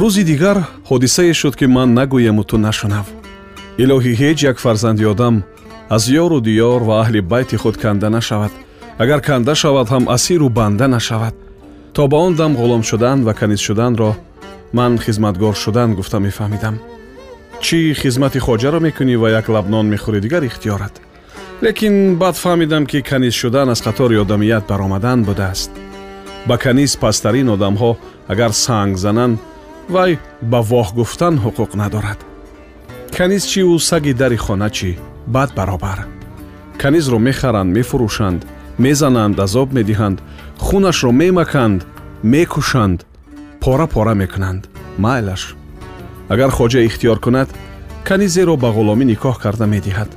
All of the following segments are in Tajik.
рӯзи дигар ҳодисае шуд ки ман нагӯему ту нашунав. Илоҳӣ ҳеҷ як фарзанди одам аз ёру диёр ва аҳли байти худ канда нашавад. Агар канда шавад ҳам асиру банда нашавад. То ба он дам ғулом шудан ва каниз шуданро ман хизматгор шудан гуфта мефаҳмидам. Чӣ хизмати хоҷаро мекунӣ ва як лабнон мехӯрӣ дигар ихтиёрат? Лекин баъд фаҳмидам ки каниз шудан аз қатори одамият баромадан будааст. Ба каниз пасттарин одамҳо агар санг зананд вай ба воҳ гуфтан ҳуқуқ надорад. Каниз чӣ ӯ саги дари хона чӣ бад баробар. Канизро мехаранд мефурӯшанд мезананд азоб медиҳанд хунашро мемаканд мекушанд пора пора мекунанд. Майлаш агар хоҷа ихтиёр кунад канизеро ба ғуломӣ никоҳ карда медиҳад.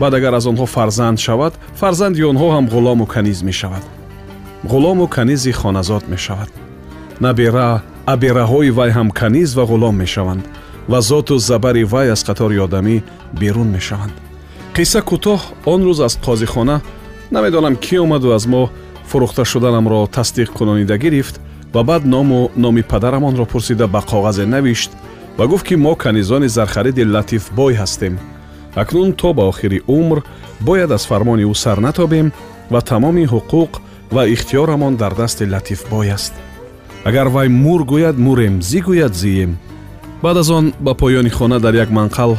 Баъд агар аз онҳо фарзанд шавад фарзанди онҳо ҳам ғулому каниз мешавад. Ғулому канизи хоназод мешавад набера абераҳои вай ҳам каниз ва ғулом мешаванд ва зоту забари вай аз қатори одамӣ берун мешаванд қисса кӯтоҳ он рӯз аз қозихона намедонам кӣ омаду аз мо фурӯхта шуданамро тасдиқ кунонида гирифт ва баъд ному номи падарамонро пурсида ба коғазе навишт ва гуфт ки мо канизони зархариди латифбой ҳастем акнун то ба охири умр бояд аз фармони ӯ сар натобем ва тамоми ҳуқуқ ва ихтиёрамон дар дасти латифбой аст агар вай мур гӯяд мурем зӣ гӯяд зием. Баъд аз он ба поёни хона дар як манқал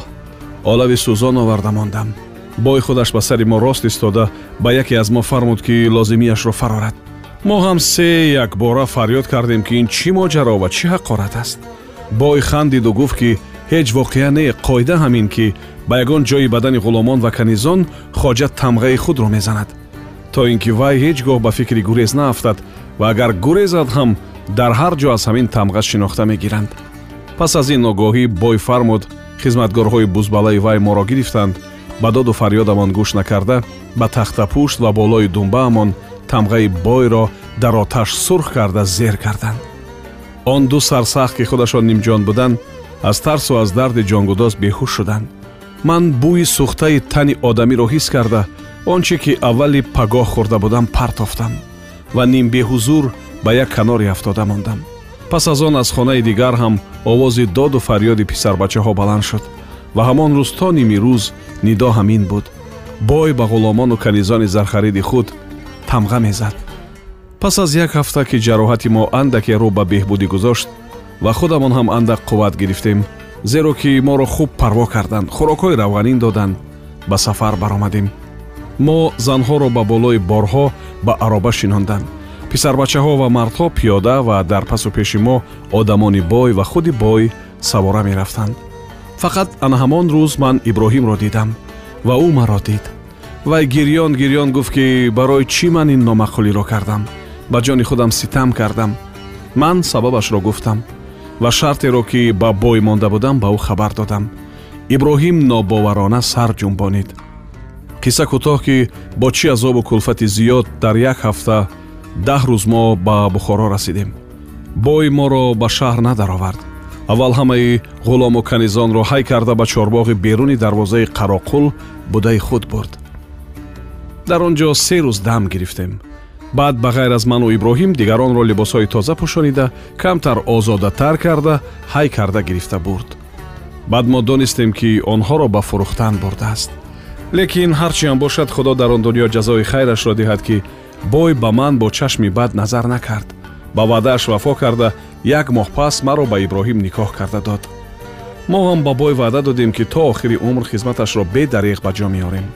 олави сӯзон оварда мондам. Бой худаш ба сари мо рост истода ба яке аз мо фармуд ки лозимиашро фарорад мо ҳам се якбора фарёд кардем ки ин чӣ моҷаро ва чӣ ҳақорат аст. Бой хандиду гуфт ки ҳеҷ воқеа не қоида ҳамин ки ба ягон ҷои бадани ғуломон ва канизон хоҷа тамғаи худро мезанад. То ин ки вай ҳеҷ гоҳ ба фикри гурез наафтад ва агар гурезад ҳам дар ҳар ҷо аз ҳамин тамға шинохта мегиранд. Пас аз ин огоҳӣ бой фармуд хизматгорҳои бузбалаи вай моро гирифтанд ба доду фарёдамон гӯш накарда ба тахтапушт ва болои думбаамон тамғаи бойро дар оташ сурх карда зер карданд. Он ду сарсахт ки худашон нимҷон буданд аз тарсу аз дарди ҷонгудоз беҳуш шуданд. Ман бӯи сӯхтаи тани одамиро ҳис карда он чӣ ки аввали пагоҳ хӯрда будам партофтам ва нимбеҳузур ба як каноре афтода мондам. Пас аз он аз хонаи дигар ҳам овози доду фарёди писарбачаҳо баланд шуд ва ҳамон рӯз то ними рӯз нидо ҳамин буд. Бой ба ғуломону канизони зархариди худ тамға мезад. Пас аз як ҳафта ки ҷароҳати мо андаке рӯ ба беҳбудӣ гузошт ва худамон ҳам андак қувват гирифтем зеро ки моро хуб парво карданд хӯрокҳои равғанин доданд ба сафар баромадем. Мо занҳоро ба болои борҳо ба ароба шинонданд писарбачаҳо ва мардҳо пиёда ва дар пасу пеши мо одамони бой ва худи бой савора мерафтанд. Фақат ана ҳамон рӯз ман иброҳимро дидам ва ӯ маро дид. Вай гирён гирён гуфт ки барои чӣ ман ин номаъқулиро кардам? Ба ҷони худам ситам кардам. Ман сабабашро гуфтам ва шартеро ки ба бой монда будам ба ӯ хабар додам. Иброҳим нобоварона сар ҷумбонид қисса кӯтоҳ ки бо чӣ азобу кулфати зиёд дар як ҳафта даҳ рӯз мо ба бухоро расидем. Бой моро ба шаҳр надаровард. Аввал ҳамаи ғулому канизонро ҳай карда ба чорбоғи беруни дарвозаи қароқул будаи худ бурд. Дар он ҷо се рӯз дам гирифтем. Баъд ба ғайр аз ману иброҳим дигаронро либосҳои тоза пӯшонида камтар озодатар карда ҳай карда гирифта бурд. Баъд мо донистем ки онҳоро ба фурӯхтан бурдааст. Лекин ҳарчи ҳам бошад худо дар он дунё ҷазои хайрашро диҳад ки бой ба ман бо чашми бад назар накард. Ба ваъдааш вафо карда як моҳ пас маро ба иброҳим никоҳ карда дод. Мо ҳам ба бой ваъда додем ки то охири умр хизматашро бедариғ ба ҷо меорем.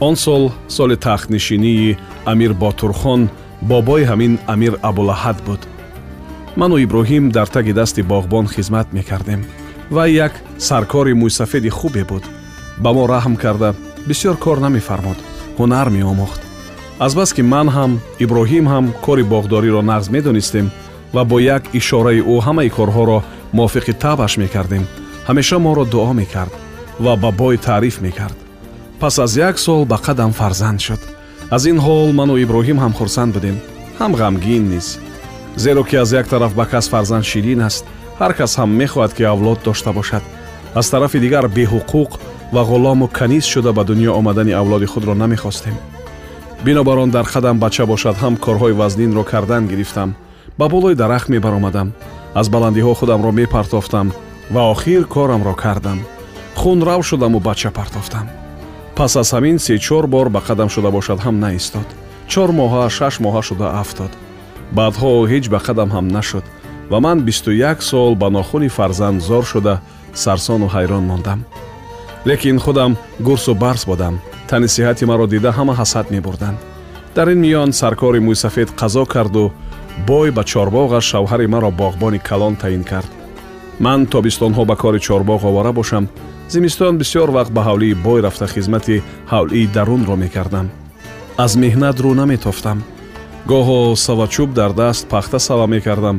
Он сол соли тахтнишинии амир ботурхон бобои ҳамин амир абулаҳад буд. Ману иброҳим дар таги дасти боғбон хизмат мекардем вай як саркори мӯйсафеди хубе буд. Ба мо раҳм карда бисьёр кор намефармуд ҳунар меомӯхт азбаски ман ҳам иброҳим ҳам кори боғдориро нағз медонистем ва бо як ишораи ӯ ҳамаи корҳоро мувофиқи табъаш мекардем ҳамеша моро дуо мекард ва ба бой таъриф мекард пас аз як сол ба қадам фарзанд шуд аз ин ҳол ману иброҳим ҳам хурсанд будем ҳам ғамгин низ зеро ки аз як тараф ба кас фарзанд ширин аст ҳар кас ҳам мехоҳад ки авлод дошта бошад аз тарафи дигар беҳуқуқ ва ғулому каниз шуда ба дунё омадани авлоди худро намехостем бинобар он дар қадам бача бошад ҳам корҳои вазнинро кардан гирифтам. Ба болои дарахт мебаромадам. Аз баландиҳо худамро мепартофтам ва охир корамро кардам. Хунрав шудаму бача партофтам. Пас аз ҳамин се-чор бор ба қадам шуда бошад ҳам наистод. Чор моҳа шаш моҳа шуда афтод. Баъдҳо ҳеҷ ба қадам ҳам нашуд ва ман бисту як сол ба нохуни фарзанд зор шуда сарсону ҳайрон мондам. Лекин худам гурсу барс будам тани сиҳати маро дида ҳама ҳасад мебурданд. Дар ин миён саркори мӯйсафед қазо карду бой ба чорбоғаш шавҳари маро боғбони калон таъин кард. Ман тобистонҳо ба кори чорбоғ овора бошам. Зимистон бисёр вақт ба ҳавлии бой рафта хизмати ҳавлии дарунро мекардам. Аз меҳнат рӯ наметофтам. Гоҳо савачӯб дар даст пахта сава мекардам.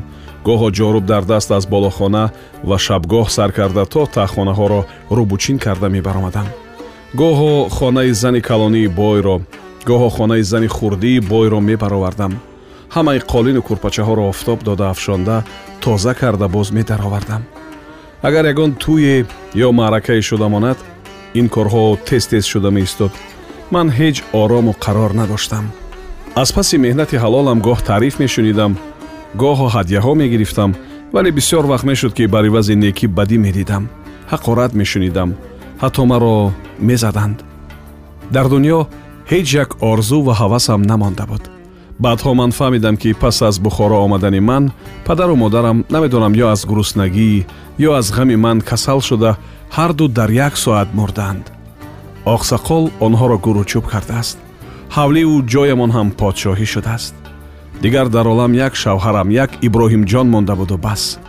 Гоҳо ҷоруб дар даст аз болохона ва шабгоҳ сар карда то таҳхонаҳоро рӯбучин карда мебаромадам гоҳо хонаи зани калонии бойро гоҳо хонаи зани хурдии бойро мебаровардам ҳамаи қолину курпачаҳоро офтоб дода афшонда тоза карда боз медаровардам. Агар ягон тӯе ё маъракае шуда монад ин корҳо тез тез шуда меистод. Ман ҳеҷ орому қарор надоштам. Аз паси меҳнати ҳалолам гоҳ таъриф мешунидам. Гоҳо ҳадияҳо мегирифтам вале бисёр вақт мешуд ки бар ивази некӣ бадӣ медидам. Ҳақорат мешунидам. Ҳатто маро мезаданд. Дар дуньё ҳеҷ як орзу ва ҳавасам намонда буд. Баъдҳо ман фаҳмидам ки пас аз бухоро омадани ман падару модарам намедонам ё аз гуруснагӣ ё аз ғами ман касал шуда ҳарду дар як соат мурдаанд оқсақол онҳоро гуручӯб кардааст. Ҳавливу ҷоямон ҳам подшоҳӣ шудааст. Дигар дар олам як шавҳарам як иброҳимҷон монда буду бас.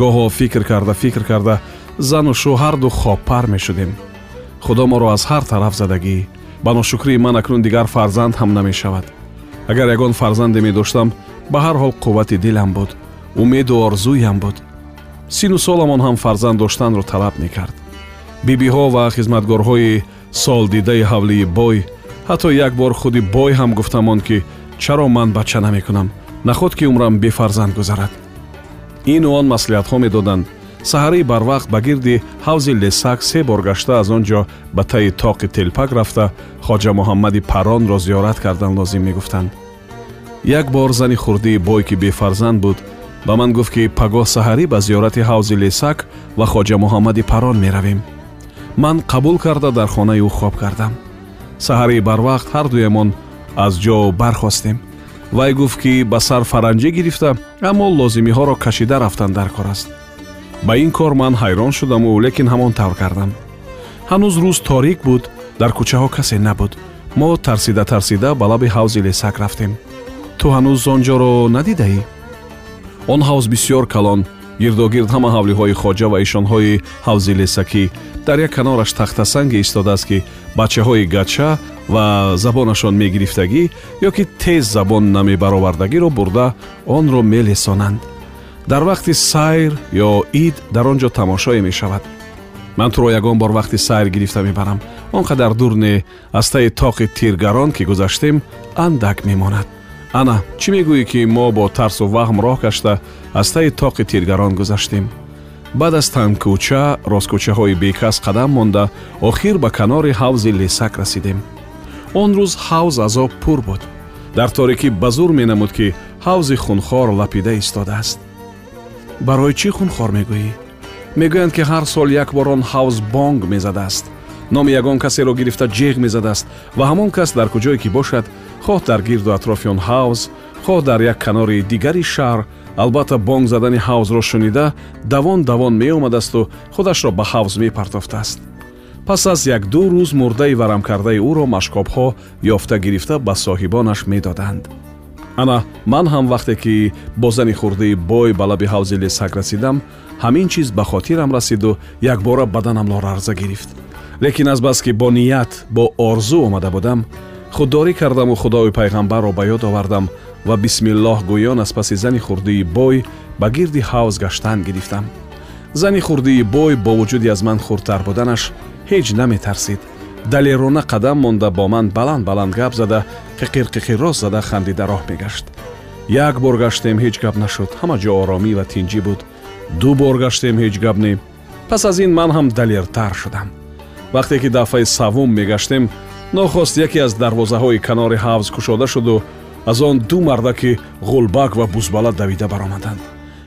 Гоҳо фикр карда фикр карда зану шӯҳарду хобпар мешудем худо моро аз ҳар тараф задагӣ. Ба ношукрии ман акнун дигар фарзанд ҳам намешавад. Агар ягон фарзанде медоштам ба ҳар ҳол қуввати дилам буд. Умеду орзуям буд. Сину соламон ҳам фарзанд доштанро талаб мекард. Бибиҳо ва хизматгорҳои солдидаи ҳавлии бой ҳатто як бор худи бой ҳам гуфтамон ки чаро ман бача намекунам наход ки умрам бефарзанд гузарад. Ину он маслиҳатҳо медоданд саҳарии барвақт ба гирди ҳавзи лесак се бор гашта аз он ҷо ба таи тоқи телпак рафта хоҷа муҳаммади паронро зиёрат кардан лозим мегуфтанд. Як бор зани хурдии бой ки бефарзанд буд ба ман гуфт ки пагоҳ саҳарӣ ба зиёрати ҳавзи лесак ва хоҷа муҳаммади парон меравем. Ман қабул карда дар хонаи ӯ хоб кардам. Саҳарии барвақт ҳардуямон аз ҷо бархостем. Вай гуфт ки ба сар фаранҷӣ гирифта аммо лозимиҳоро кашида рафтан дар кор аст ба ин кор ман ҳайрон шудаму лекин ҳамон тавр кардам. Ҳанӯз рӯз торик буд дар кӯчаҳо касе набуд. Мо тарсида тарсида ба лаби ҳавзи лесак рафтем. Ту ҳанӯз он ҷоро надидаӣ? Он ҳавз бисьёр калон гирдогирд ҳама ҳавлиҳои хоҷа ва ишонҳои ҳавзи лесакӣ. Дар як канораш тахтасанге истодааст ки бачаҳои гача ва забонашон мегирифтагӣ ё ки тез забон намебаровардагиро бурда онро мелесонанд дар вақти сайр ё ид дар он ҷо тамошое мешавад. Ман туро ягон бор вақти сайр гирифта мебарам. Он қадар дур не аз таи тоқи тиргарон ки гузаштем андак мемонад. Ана чӣ мегӯӣ ки мо бо тарсу ваҳм роҳ кашта аз таи тоқи тиргарон гузаштем? Баъд аз танкӯча росткӯчаҳои бекас қадам монда охир ба канори ҳавзи лесак расидем. Он рӯз ҳавз аз об пур буд. Дар торикӣ ба зур менамуд ки ҳавзи хунхор лапида истодааст барои чӣ хунхор мегӯӣ? Мегӯянд ки ҳар сол як бор он ҳавз бонг мезадааст. Номи ягон касеро гирифта ҷеғ мезадааст ва ҳамон кас дар куҷое ки бошад хоҳ дар гирду атрофи он ҳавз хоҳ дар як канори дигари шаҳр албатта бонг задани ҳавзро шунида давон давон меомадасту худашро ба ҳавз мепартофтааст. Пас аз якду рӯз мурдаи варамкардаи ӯро машкобҳо ёфта гирифта ба соҳибонаш медоданд ана ман ҳам вақте ки бо зани хурдаи бой ба лаби ҳавзи лесак расидам ҳамин чиз ба хотирам расиду якбора баданамро ларза гирифт. Лекин азбаски бо ният бо орзу омада будам худдорӣ кардаму худои пайғамбарро ба ёд овардам ва бисмиллоҳ гӯён аз паси зани хурдии бой ба гирди ҳавз гаштан гирифтам. Зани хурдии бой бо вуҷуди аз ман хурдтар буданаш ҳеҷ наметарсид далерона қадам монда бо ман баланд баланд гап зада қиқирқиқирроз зада хандида роҳ мегашт. Як бор гаштем ҳеҷ гап нашуд. Ҳама ҷо оромӣ ва тинҷӣ буд. Ду бор гаштем ҳеҷ гап не пас аз ин ман ҳам далертар шудам. Вақте ки дафъаи саввум мегаштем нохост яке аз дарвозаҳои канори ҳавз кушода шуду аз он ду марда ки ғулбак ва бузбала давида баромаданд.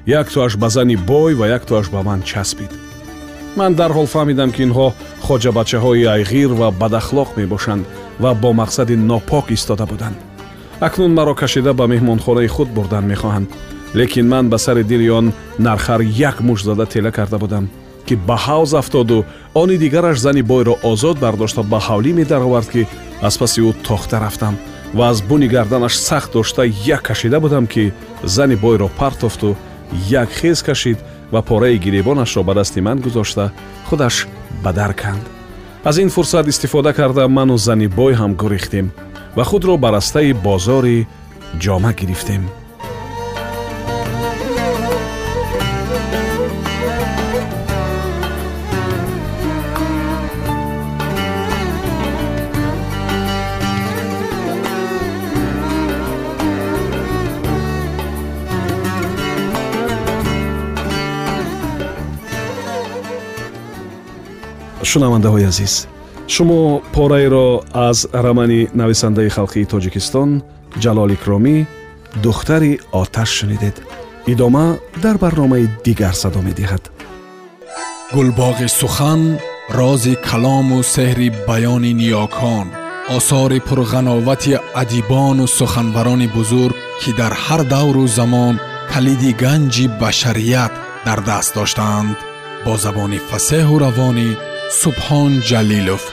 Як туаш ба зани бой ва як туаш ба ман часпид. Ман дарҳол фаҳмидам ки инҳо хоҷабачаҳои айғир ва бадахлоқ мебошанд ва бо мақсади нопок истода буданд. Акнун маро кашида ба меҳмонхонаи худ бурдан мехоҳанд. Лекин ман ба сари дили он нархар як муш зада тела карда будам ки ба ҳавз афтоду они дигараш зани бойро озод бардошта ба ҳавлӣ медаровард ки аз паси ӯ тохта рафтам ва аз буни гарданаш сахт дошта як кашида будам ки зани бойро партофту як хез кашид ва пораи гиребонашро ба дасти ман гузошта худаш ба дар канд аз ин фурсат истифода карда ману зани бой ҳам гурехтем ва худро ба растаи бозори ҷома гирифтем шунавандаҳои азиз шумо пораеро аз рамани нависандаи халқии тоҷикистон ҷалол икромӣ духтари оташ шунидед. Идома дар барномаи дигар садо медиҳад. Гулбоғи сухан рози калому сеҳри баёни ниёкон осори пурғановати адибону суханбарони бузург ки дар ҳар давру замон калиди ганҷи башарият дар даст доштаанд бо забони фасеҳу равонӣ سبحان جلیلوف